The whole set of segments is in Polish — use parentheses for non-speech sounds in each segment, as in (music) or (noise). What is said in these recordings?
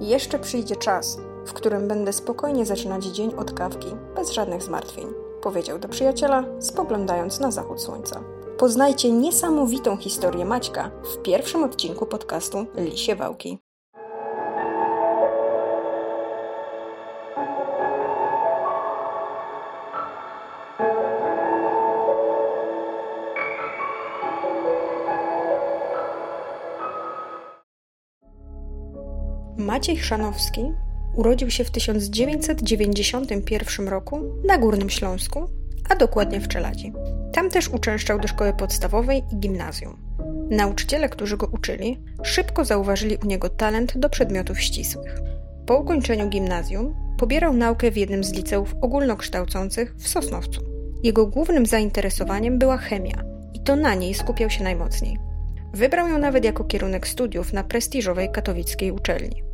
Jeszcze przyjdzie czas, w którym będę spokojnie zaczynać dzień od kawki, bez żadnych zmartwień, powiedział do przyjaciela, spoglądając na zachód słońca. Poznajcie niesamowitą historię Maćka w pierwszym odcinku podcastu Lisie Wałki. Maciej Chrzanowski urodził się w 1991 roku na Górnym Śląsku, a dokładnie w Czeladzi. Tam też uczęszczał do szkoły podstawowej i gimnazjum. Nauczyciele, którzy go uczyli, szybko zauważyli u niego talent do przedmiotów ścisłych. Po ukończeniu gimnazjum pobierał naukę w jednym z liceów ogólnokształcących w Sosnowcu. Jego głównym zainteresowaniem była chemia i to na niej skupiał się najmocniej. Wybrał ją nawet jako kierunek studiów na prestiżowej katowickiej uczelni.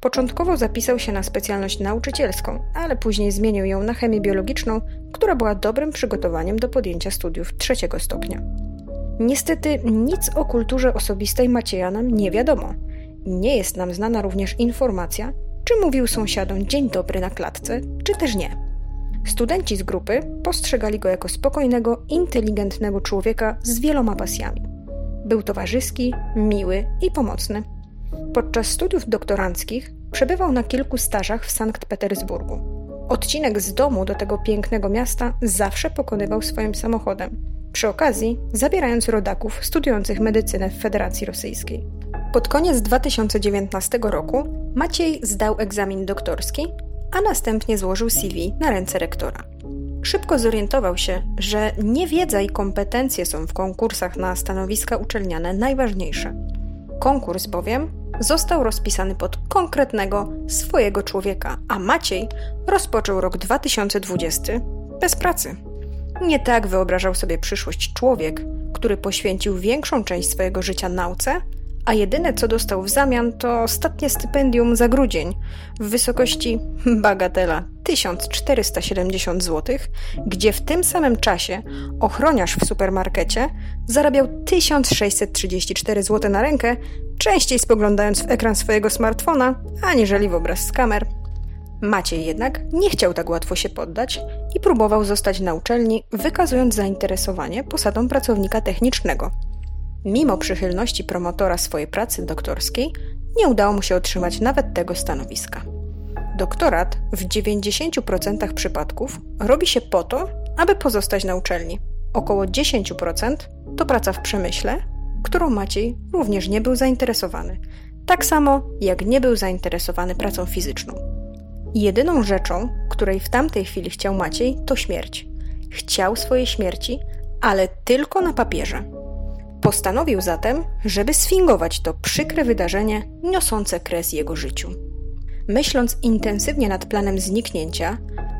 Początkowo zapisał się na specjalność nauczycielską, ale później zmienił ją na chemię biologiczną, która była dobrym przygotowaniem do podjęcia studiów trzeciego stopnia. Niestety nic o kulturze osobistej Macieja nam nie wiadomo. Nie jest nam znana również informacja, czy mówił sąsiadom dzień dobry na klatce, czy też nie. Studenci z grupy postrzegali go jako spokojnego, inteligentnego człowieka z wieloma pasjami. Był towarzyski, miły i pomocny. Podczas studiów doktoranckich przebywał na kilku stażach w Sankt Petersburgu. Odcinek z domu do tego pięknego miasta zawsze pokonywał swoim samochodem, przy okazji zabierając rodaków studiujących medycynę w Federacji Rosyjskiej. Pod koniec 2019 roku Maciej zdał egzamin doktorski, a następnie złożył CV na ręce rektora. Szybko zorientował się, że nie wiedza i kompetencje są w konkursach na stanowiska uczelniane najważniejsze. Konkurs bowiem został rozpisany pod konkretnego swojego człowieka, a Maciej rozpoczął rok 2020 bez pracy. Nie tak wyobrażał sobie przyszłość człowiek, który poświęcił większą część swojego życia nauce, a jedyne co dostał w zamian to ostatnie stypendium za grudzień w wysokości (laughs) bagatela 1470 zł, gdzie w tym samym czasie ochroniarz w supermarkecie zarabiał 1634 zł na rękę, częściej spoglądając w ekran swojego smartfona, aniżeli w obraz z kamer. Maciej jednak nie chciał tak łatwo się poddać i próbował zostać na uczelni, wykazując zainteresowanie posadą pracownika technicznego. Mimo przychylności promotora swojej pracy doktorskiej, nie udało mu się otrzymać nawet tego stanowiska. Doktorat w 90% przypadków robi się po to, aby pozostać na uczelni. Około 10% to praca w przemyśle, którą Maciej również nie był zainteresowany, tak samo jak nie był zainteresowany pracą fizyczną. Jedyną rzeczą, której w tamtej chwili chciał Maciej, to śmierć. Chciał swojej śmierci, ale tylko na papierze. Postanowił zatem, żeby sfingować to przykre wydarzenie niosące kres jego życiu. Myśląc intensywnie nad planem zniknięcia,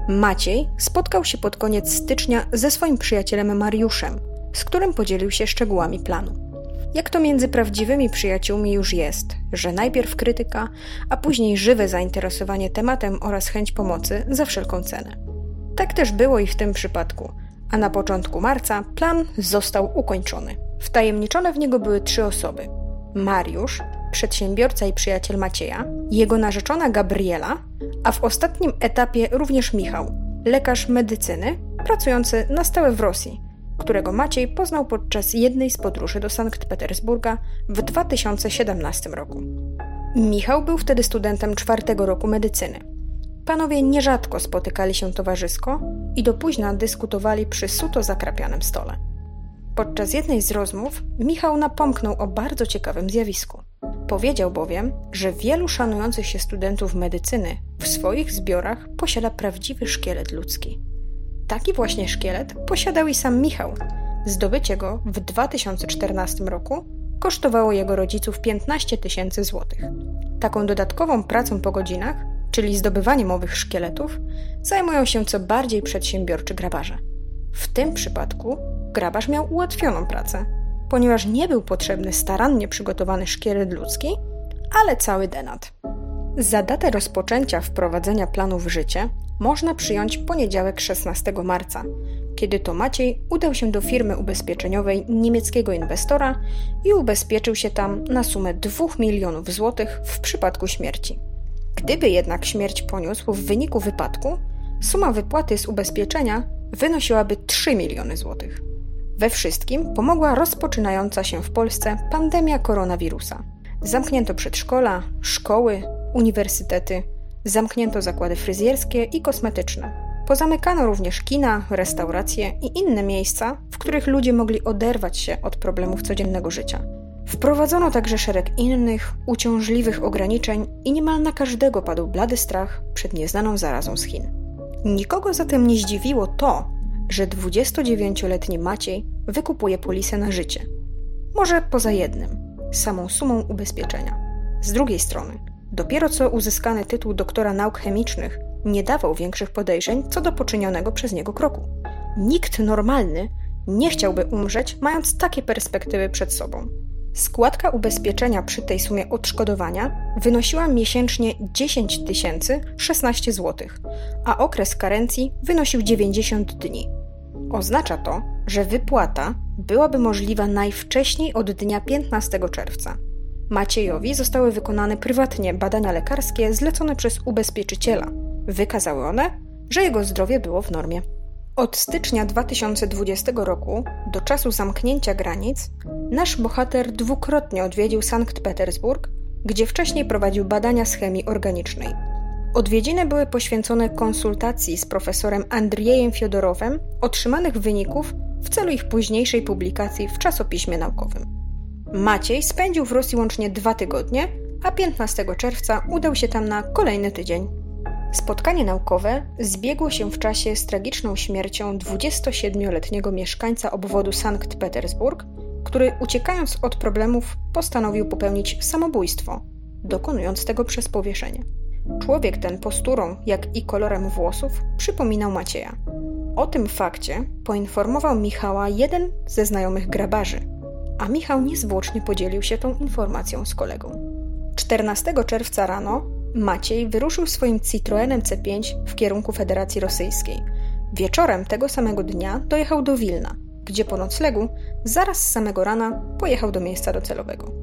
Maciej spotkał się pod koniec stycznia ze swoim przyjacielem Mariuszem, z którym podzielił się szczegółami planu. Jak to między prawdziwymi przyjaciółmi już jest, że najpierw krytyka, a później żywe zainteresowanie tematem oraz chęć pomocy za wszelką cenę. Tak też było i w tym przypadku, a na początku marca plan został ukończony. Wtajemniczone w niego były trzy osoby: Mariusz, przedsiębiorca i przyjaciel Macieja, jego narzeczona Gabriela, a w ostatnim etapie również Michał, lekarz medycyny pracujący na stałe w Rosji, którego Maciej poznał podczas jednej z podróży do Sankt Petersburga w 2017 roku. Michał był wtedy studentem czwartego roku medycyny. Panowie nierzadko spotykali się towarzysko i do późna dyskutowali przy suto zakrapianym stole. Podczas jednej z rozmów Michał napomknął o bardzo ciekawym zjawisku. Powiedział bowiem, że wielu szanujących się studentów medycyny w swoich zbiorach posiada prawdziwy szkielet ludzki. Taki właśnie szkielet posiadał i sam Michał. Zdobycie go w 2014 roku kosztowało jego rodziców 15 tysięcy złotych. Taką dodatkową pracą po godzinach, czyli zdobywaniem owych szkieletów, zajmują się co bardziej przedsiębiorczy grabarze. W tym przypadku grabarz miał ułatwioną pracę, ponieważ nie był potrzebny starannie przygotowany szkielet ludzki, ale cały denat. Za datę rozpoczęcia wprowadzenia planu w życie można przyjąć poniedziałek 16 marca, kiedy to Maciej udał się do firmy ubezpieczeniowej niemieckiego inwestora i ubezpieczył się tam na sumę 2 milionów złotych w przypadku śmierci. Gdyby jednak śmierć poniósł w wyniku wypadku, suma wypłaty z ubezpieczenia wynosiłaby 3 miliony złotych. We wszystkim pomogła rozpoczynająca się w Polsce pandemia koronawirusa. Zamknięto przedszkola, szkoły, uniwersytety, zamknięto zakłady fryzjerskie i kosmetyczne. Pozamykano również kina, restauracje i inne miejsca, w których ludzie mogli oderwać się od problemów codziennego życia. Wprowadzono także szereg innych, uciążliwych ograniczeń i niemal na każdego padł blady strach przed nieznaną zarazą z Chin. Nikogo zatem nie zdziwiło to, że 29-letni Maciej wykupuje polisę na życie. Może poza jednym samą sumą ubezpieczenia. Z drugiej strony, dopiero co uzyskany tytuł doktora nauk chemicznych nie dawał większych podejrzeń co do poczynionego przez niego kroku. Nikt normalny nie chciałby umrzeć, mając takie perspektywy przed sobą. Składka ubezpieczenia przy tej sumie odszkodowania wynosiła miesięcznie 10 tysięcy 16 zł, a okres karencji wynosił 90 dni. Oznacza to, że wypłata byłaby możliwa najwcześniej od dnia 15 czerwca. Maciejowi zostały wykonane prywatnie badania lekarskie zlecone przez ubezpieczyciela. Wykazały one, że jego zdrowie było w normie. Od stycznia 2020 roku do czasu zamknięcia granic nasz bohater dwukrotnie odwiedził Sankt Petersburg, gdzie wcześniej prowadził badania z chemii organicznej. Odwiedziny były poświęcone konsultacji z profesorem Andriejem Fiodorowem otrzymanych wyników w celu ich późniejszej publikacji w czasopiśmie naukowym. Maciej spędził w Rosji łącznie dwa tygodnie, a 15 czerwca udał się tam na kolejny tydzień. Spotkanie naukowe zbiegło się w czasie z tragiczną śmiercią 27-letniego mieszkańca obwodu Sankt Petersburg, który uciekając od problemów postanowił popełnić samobójstwo, dokonując tego przez powieszenie. Człowiek ten posturą, jak i kolorem włosów przypominał Macieja. O tym fakcie poinformował Michała jeden ze znajomych grabarzy, a Michał niezwłocznie podzielił się tą informacją z kolegą. 14 czerwca rano Maciej wyruszył swoim Citroenem C5 w kierunku Federacji Rosyjskiej. Wieczorem tego samego dnia dojechał do Wilna, gdzie po noclegu zaraz z samego rana pojechał do miejsca docelowego.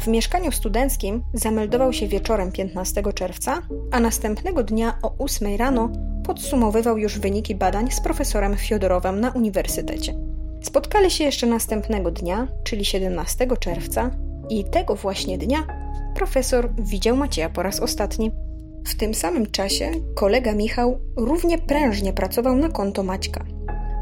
W mieszkaniu studenckim zameldował się wieczorem 15 czerwca, a następnego dnia o 8 rano podsumowywał już wyniki badań z profesorem Fiodorowem na uniwersytecie. Spotkali się jeszcze następnego dnia, czyli 17 czerwca, i tego właśnie dnia profesor widział Macieja po raz ostatni. W tym samym czasie kolega Michał równie prężnie pracował na konto Maćka.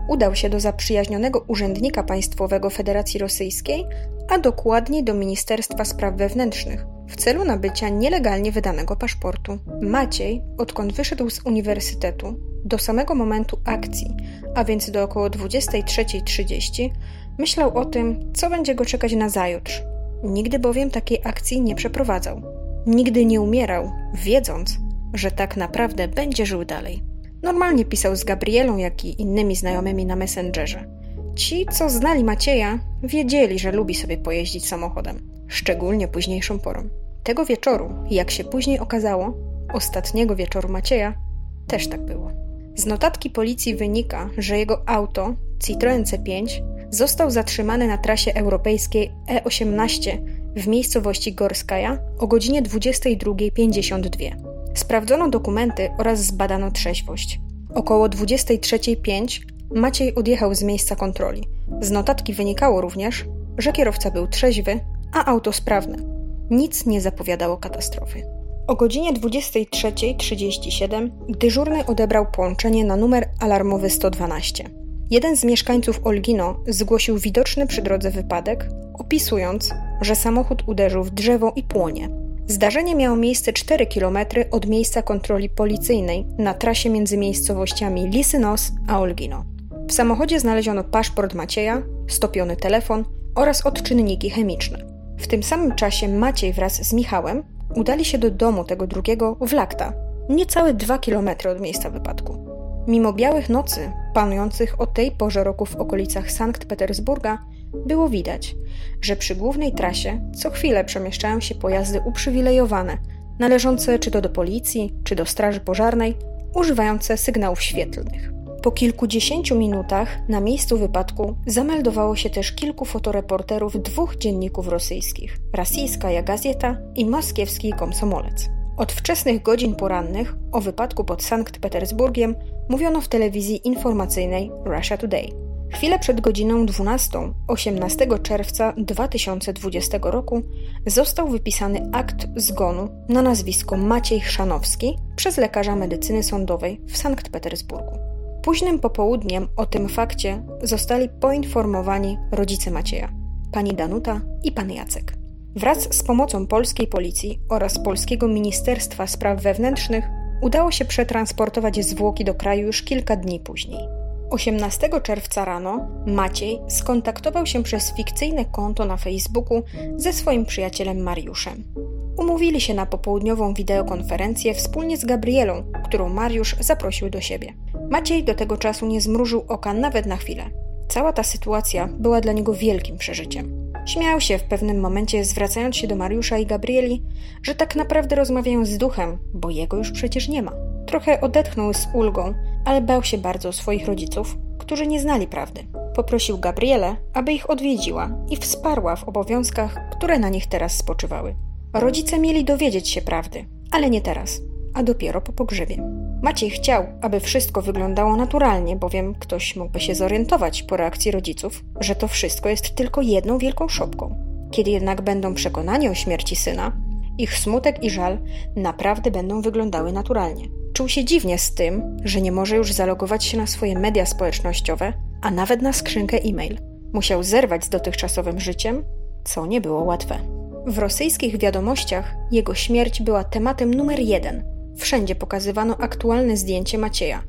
Udał się do zaprzyjaźnionego urzędnika państwowego Federacji Rosyjskiej, a dokładniej do Ministerstwa Spraw Wewnętrznych, w celu nabycia nielegalnie wydanego paszportu. Maciej, odkąd wyszedł z uniwersytetu, do samego momentu akcji, a więc do około 23.30, myślał o tym, co będzie go czekać na zajutrz, Nigdy bowiem takiej akcji nie przeprowadzał. Nigdy nie umierał, wiedząc, że tak naprawdę będzie żył dalej. Normalnie pisał z Gabrielą, jak i innymi znajomymi na Messengerze. Ci, co znali Macieja, wiedzieli, że lubi sobie pojeździć samochodem, szczególnie późniejszą porą. Tego wieczoru, jak się później okazało, ostatniego wieczoru Macieja, też tak było. Z notatki policji wynika, że jego auto, Citroen C5, został zatrzymany na trasie europejskiej E18 w miejscowości Gorskaja o godzinie 22.52. Sprawdzono dokumenty oraz zbadano trzeźwość. Około 23.05 Maciej odjechał z miejsca kontroli. Z notatki wynikało również, że kierowca był trzeźwy, a auto sprawne. Nic nie zapowiadało katastrofy. O godzinie 23.37 dyżurny odebrał połączenie na numer alarmowy 112. Jeden z mieszkańców Olgino zgłosił widoczny przy drodze wypadek, opisując, że samochód uderzył w drzewo i płonie. Zdarzenie miało miejsce 4 km od miejsca kontroli policyjnej na trasie między miejscowościami Lisynos a Olgino. W samochodzie znaleziono paszport Macieja, stopiony telefon oraz odczynniki chemiczne. W tym samym czasie Maciej wraz z Michałem udali się do domu tego drugiego w Lakta, niecałe 2 km od miejsca wypadku. Mimo białych nocy, panujących o tej porze roku w okolicach Sankt Petersburga, było widać, że przy głównej trasie co chwilę przemieszczają się pojazdy uprzywilejowane, należące czy to do policji, czy do straży pożarnej, używające sygnałów świetlnych. Po kilkudziesięciu minutach na miejscu wypadku zameldowało się też kilku fotoreporterów dwóch dzienników rosyjskich: Rosyjska Gazeta i moskiewski Komsomolec. Od wczesnych godzin porannych o wypadku pod Sankt Petersburgiem mówiono w telewizji informacyjnej Russia Today. Chwilę przed godziną 12, 18 czerwca 2020 roku, został wypisany akt zgonu na nazwisko Maciej Chrzanowski przez lekarza medycyny sądowej w Sankt Petersburgu. Późnym popołudniem o tym fakcie zostali poinformowani rodzice Macieja, pani Danuta i pan Jacek. Wraz z pomocą polskiej policji oraz polskiego Ministerstwa Spraw Wewnętrznych udało się przetransportować zwłoki do kraju już kilka dni później. 18 czerwca rano Maciej skontaktował się przez fikcyjne konto na Facebooku ze swoim przyjacielem Mariuszem. Umówili się na popołudniową wideokonferencję wspólnie z Gabrielą, którą Mariusz zaprosił do siebie. Maciej do tego czasu nie zmrużył oka nawet na chwilę. Cała ta sytuacja była dla niego wielkim przeżyciem. Śmiał się w pewnym momencie, zwracając się do Mariusza i Gabrieli, że tak naprawdę rozmawiają z duchem, bo jego już przecież nie ma. Trochę odetchnął z ulgą, ale bał się bardzo swoich rodziców, którzy nie znali prawdy. Poprosił Gabrielę, aby ich odwiedziła i wsparła w obowiązkach, które na nich teraz spoczywały. Rodzice mieli dowiedzieć się prawdy, ale nie teraz, a dopiero po pogrzebie. Maciej chciał, aby wszystko wyglądało naturalnie, bowiem ktoś mógłby się zorientować po reakcji rodziców, że to wszystko jest tylko jedną wielką szopką. Kiedy jednak będą przekonani o śmierci syna, ich smutek i żal naprawdę będą wyglądały naturalnie. Czuł się dziwnie z tym, że nie może już zalogować się na swoje media społecznościowe, a nawet na skrzynkę e-mail. Musiał zerwać z dotychczasowym życiem, co nie było łatwe. W rosyjskich wiadomościach jego śmierć była tematem numer jeden. Wszędzie pokazywano aktualne zdjęcie Macieja.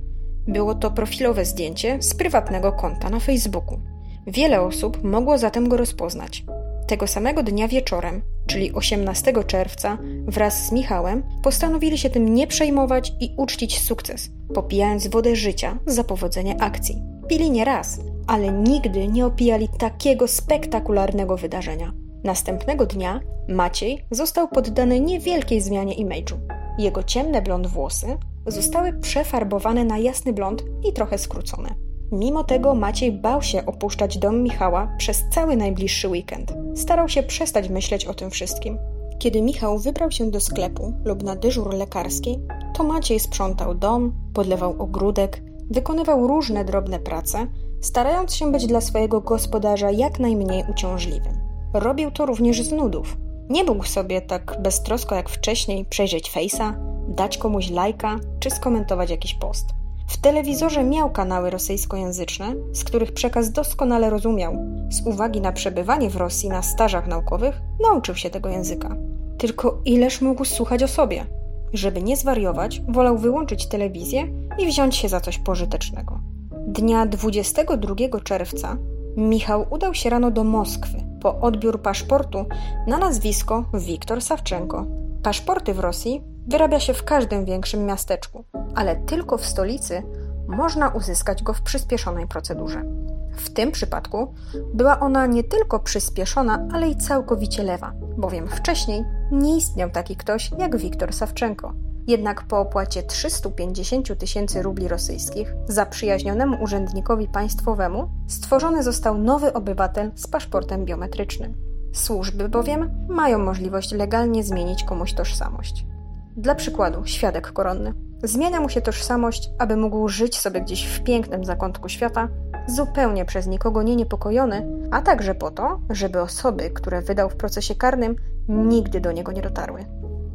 Było to profilowe zdjęcie z prywatnego konta na Facebooku. Wiele osób mogło zatem go rozpoznać. Tego samego dnia wieczorem, czyli 18 czerwca, wraz z Michałem postanowili się tym nie przejmować i uczcić sukces, popijając wodę życia za powodzenie akcji. Pili nie raz, ale nigdy nie opijali takiego spektakularnego wydarzenia. Następnego dnia Maciej został poddany niewielkiej zmianie image'u. Jego ciemne blond włosy zostały przefarbowane na jasny blond i trochę skrócone. Mimo tego Maciej bał się opuszczać dom Michała przez cały najbliższy weekend. Starał się przestać myśleć o tym wszystkim. Kiedy Michał wybrał się do sklepu lub na dyżur lekarski, to Maciej sprzątał dom, podlewał ogródek, wykonywał różne drobne prace, starając się być dla swojego gospodarza jak najmniej uciążliwym. Robił to również z nudów. Nie mógł sobie tak beztrosko jak wcześniej przejrzeć fejsa, dać komuś lajka czy skomentować jakiś post. W telewizorze miał kanały rosyjskojęzyczne, z których przekaz doskonale rozumiał. Z uwagi na przebywanie w Rosji na stażach naukowych, nauczył się tego języka. Tylko ileż mógł słuchać o sobie? Żeby nie zwariować, wolał wyłączyć telewizję i wziąć się za coś pożytecznego. Dnia 22 czerwca Michał udał się rano do Moskwy po odbiór paszportu na nazwisko Wiktor Sawczenko. Paszporty w Rosji wyrabia się w każdym większym miasteczku, ale tylko w stolicy można uzyskać go w przyspieszonej procedurze. W tym przypadku była ona nie tylko przyspieszona, ale i całkowicie lewa, bowiem wcześniej nie istniał taki ktoś jak Wiktor Sawczenko. Jednak po opłacie 350 tysięcy rubli rosyjskich zaprzyjaźnionemu urzędnikowi państwowemu stworzony został nowy obywatel z paszportem biometrycznym. Służby bowiem mają możliwość legalnie zmienić komuś tożsamość. Dla przykładu, świadek koronny. Zmienia mu się tożsamość, aby mógł żyć sobie gdzieś w pięknym zakątku świata, zupełnie przez nikogo nie niepokojony, a także po to, żeby osoby, które wydał w procesie karnym, nigdy do niego nie dotarły.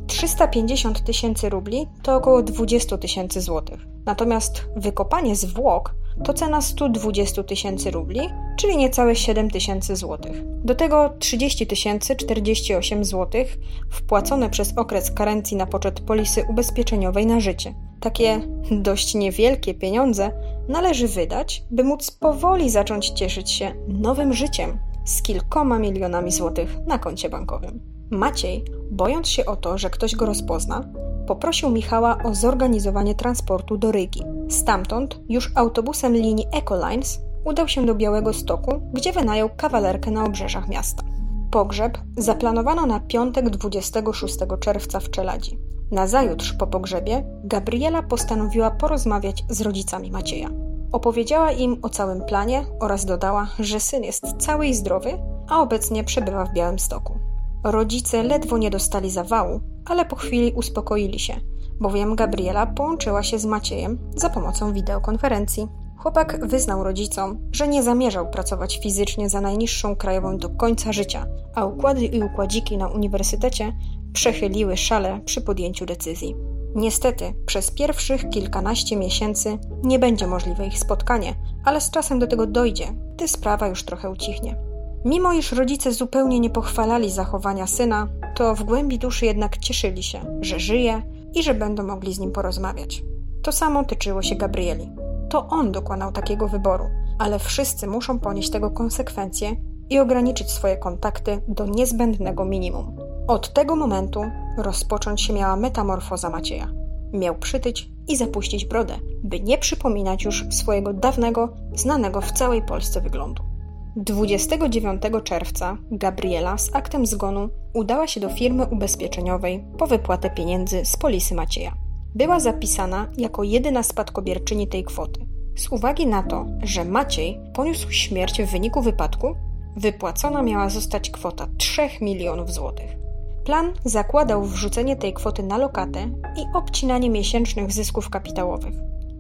350 tysięcy rubli to około 20 tysięcy złotych. Natomiast wykopanie zwłok to cena 120 tysięcy rubli, czyli niecałe 7 tysięcy złotych. Do tego 30 tysięcy 48 złotych wpłacone przez okres karencji na poczet polisy ubezpieczeniowej na życie. Takie dość niewielkie pieniądze należy wydać, by móc powoli zacząć cieszyć się nowym życiem z kilkoma milionami złotych na koncie bankowym. Maciej, bojąc się o to, że ktoś go rozpozna, poprosił Michała o zorganizowanie transportu do Rygi. Stamtąd, już autobusem linii Ecolines, udał się do Białego Stoku, gdzie wynajął kawalerkę na obrzeżach miasta. Pogrzeb zaplanowano na piątek 26 czerwca w Czeladzi. Nazajutrz po pogrzebie Gabriela postanowiła porozmawiać z rodzicami Macieja. Opowiedziała im o całym planie oraz dodała, że syn jest cały i zdrowy, a obecnie przebywa w Białym Stoku. Rodzice ledwo nie dostali zawału, ale po chwili uspokoili się, bowiem Gabriela połączyła się z Maciejem za pomocą wideokonferencji. Chłopak wyznał rodzicom, że nie zamierzał pracować fizycznie za najniższą krajową do końca życia, a układy i układziki na uniwersytecie przechyliły szale przy podjęciu decyzji. Niestety, przez pierwszych kilkanaście miesięcy nie będzie możliwe ich spotkanie, ale z czasem do tego dojdzie, gdy sprawa już trochę ucichnie. Mimo iż rodzice zupełnie nie pochwalali zachowania syna, to w głębi duszy jednak cieszyli się, że żyje i że będą mogli z nim porozmawiać. To samo tyczyło się Gabrieli. To on dokonał takiego wyboru, ale wszyscy muszą ponieść tego konsekwencje i ograniczyć swoje kontakty do niezbędnego minimum. Od tego momentu rozpocząć się miała metamorfoza Macieja. Miał przytyć i zapuścić brodę, by nie przypominać już swojego dawnego, znanego w całej Polsce wyglądu. 29 czerwca Gabriela z aktem zgonu udała się do firmy ubezpieczeniowej po wypłatę pieniędzy z polisy Macieja. Była zapisana jako jedyna spadkobierczyni tej kwoty. Z uwagi na to, że Maciej poniósł śmierć w wyniku wypadku, wypłacona miała zostać kwota 3 milionów złotych. Plan zakładał wrzucenie tej kwoty na lokatę i obcinanie miesięcznych zysków kapitałowych.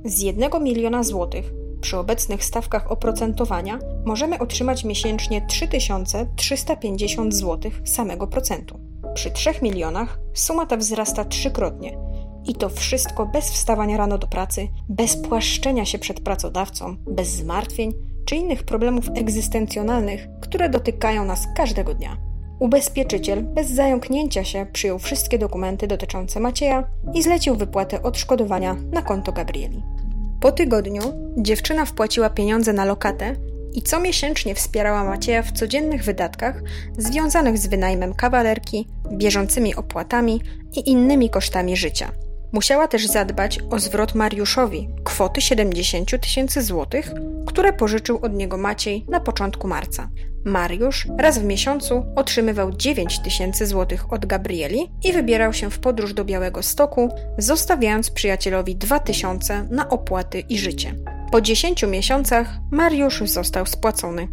Z 1 miliona złotych przy obecnych stawkach oprocentowania możemy otrzymać miesięcznie 3350 zł samego procentu. Przy 3 milionach suma ta wzrasta trzykrotnie. I to wszystko bez wstawania rano do pracy, bez płaszczenia się przed pracodawcą, bez zmartwień czy innych problemów egzystencjonalnych, które dotykają nas każdego dnia. Ubezpieczyciel bez zająknięcia się przyjął wszystkie dokumenty dotyczące Macieja i zlecił wypłatę odszkodowania na konto Gabrieli. Po tygodniu dziewczyna wpłaciła pieniądze na lokatę i comiesięcznie wspierała Macieja w codziennych wydatkach związanych z wynajmem kawalerki, bieżącymi opłatami i innymi kosztami życia. Musiała też zadbać o zwrot Mariuszowi kwoty 70 tysięcy złotych, które pożyczył od niego Maciej na początku marca. Mariusz raz w miesiącu otrzymywał 9 tysięcy złotych od Gabrieli i wybierał się w podróż do Białego Stoku, zostawiając przyjacielowi 2 tysiące na opłaty i życie. Po 10 miesiącach Mariusz został spłacony.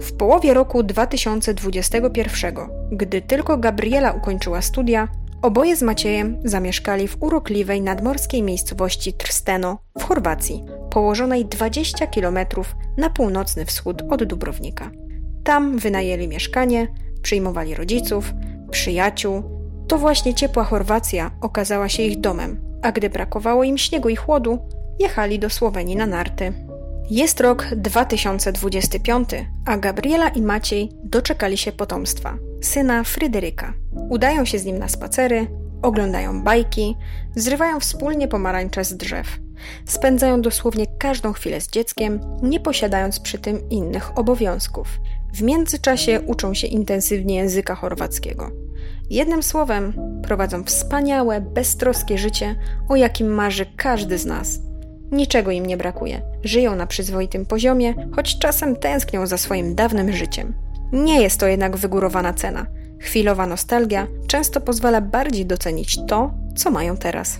W połowie roku 2021, gdy tylko Gabriela ukończyła studia, oboje z Maciejem zamieszkali w urokliwej nadmorskiej miejscowości Trsteno w Chorwacji, położonej 20 km na północny wschód od Dubrownika. Tam wynajęli mieszkanie, przyjmowali rodziców, przyjaciół. To właśnie ciepła Chorwacja okazała się ich domem, a gdy brakowało im śniegu i chłodu, jechali do Słowenii na narty. Jest rok 2025, a Gabriela i Maciej doczekali się potomstwa, syna Fryderyka. Udają się z nim na spacery, oglądają bajki, zrywają wspólnie pomarańcze z drzew. Spędzają dosłownie każdą chwilę z dzieckiem, nie posiadając przy tym innych obowiązków. W międzyczasie uczą się intensywnie języka chorwackiego. Jednym słowem, prowadzą wspaniałe, beztroskie życie, o jakim marzy każdy z nas. Niczego im nie brakuje. Żyją na przyzwoitym poziomie, choć czasem tęsknią za swoim dawnym życiem. Nie jest to jednak wygórowana cena. Chwilowa nostalgia często pozwala bardziej docenić to, co mają teraz.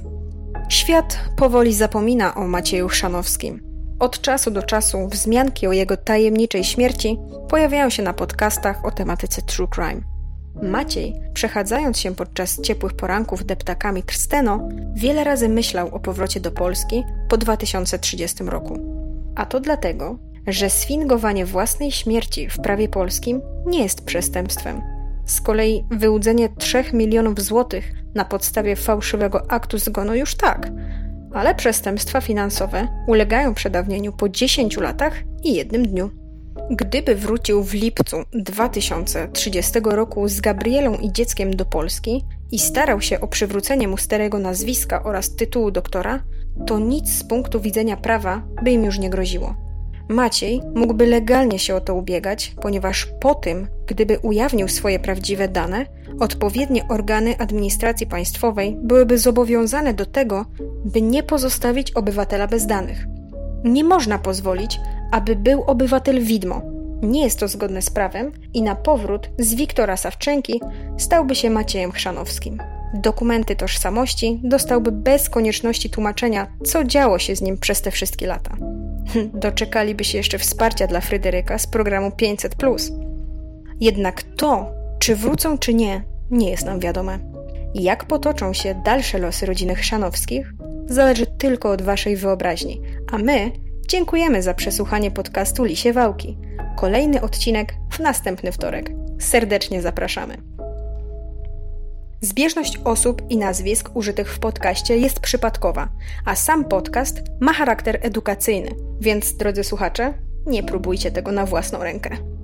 Świat powoli zapomina o Macieju Chrzanowskim. Od czasu do czasu wzmianki o jego tajemniczej śmierci pojawiają się na podcastach o tematyce true crime. Maciej, przechadzając się podczas ciepłych poranków deptakami Trsteno, wiele razy myślał o powrocie do Polski po 2030 roku. A to dlatego, że sfingowanie własnej śmierci w prawie polskim nie jest przestępstwem. Z kolei wyłudzenie 3 milionów złotych na podstawie fałszywego aktu zgonu już tak, ale przestępstwa finansowe ulegają przedawnieniu po 10 latach i jednym dniu. Gdyby wrócił w lipcu 2030 roku z Gabrielą i dzieckiem do Polski i starał się o przywrócenie mu starego nazwiska oraz tytułu doktora, to nic z punktu widzenia prawa by im już nie groziło. Maciej mógłby legalnie się o to ubiegać, ponieważ po tym, gdyby ujawnił swoje prawdziwe dane, odpowiednie organy administracji państwowej byłyby zobowiązane do tego, by nie pozostawić obywatela bez danych. Nie można pozwolić, aby był obywatel widmo. Nie jest to zgodne z prawem i na powrót z Wiktora Sawczenki stałby się Maciejem Chrzanowskim. Dokumenty tożsamości dostałby bez konieczności tłumaczenia, co działo się z nim przez te wszystkie lata. Doczekaliby się jeszcze wsparcia dla Fryderyka z programu 500. Jednak to, Czy wrócą, czy nie, nie jest nam wiadome. Jak potoczą się dalsze losy rodziny Chrzanowskich, zależy tylko od Waszej wyobraźni, a my dziękujemy za przesłuchanie podcastu Lisie Wałki. Kolejny odcinek w następny wtorek. Serdecznie zapraszamy. Zbieżność osób i nazwisk użytych w podcaście jest przypadkowa, a sam podcast ma charakter edukacyjny, więc drodzy słuchacze, nie próbujcie tego na własną rękę.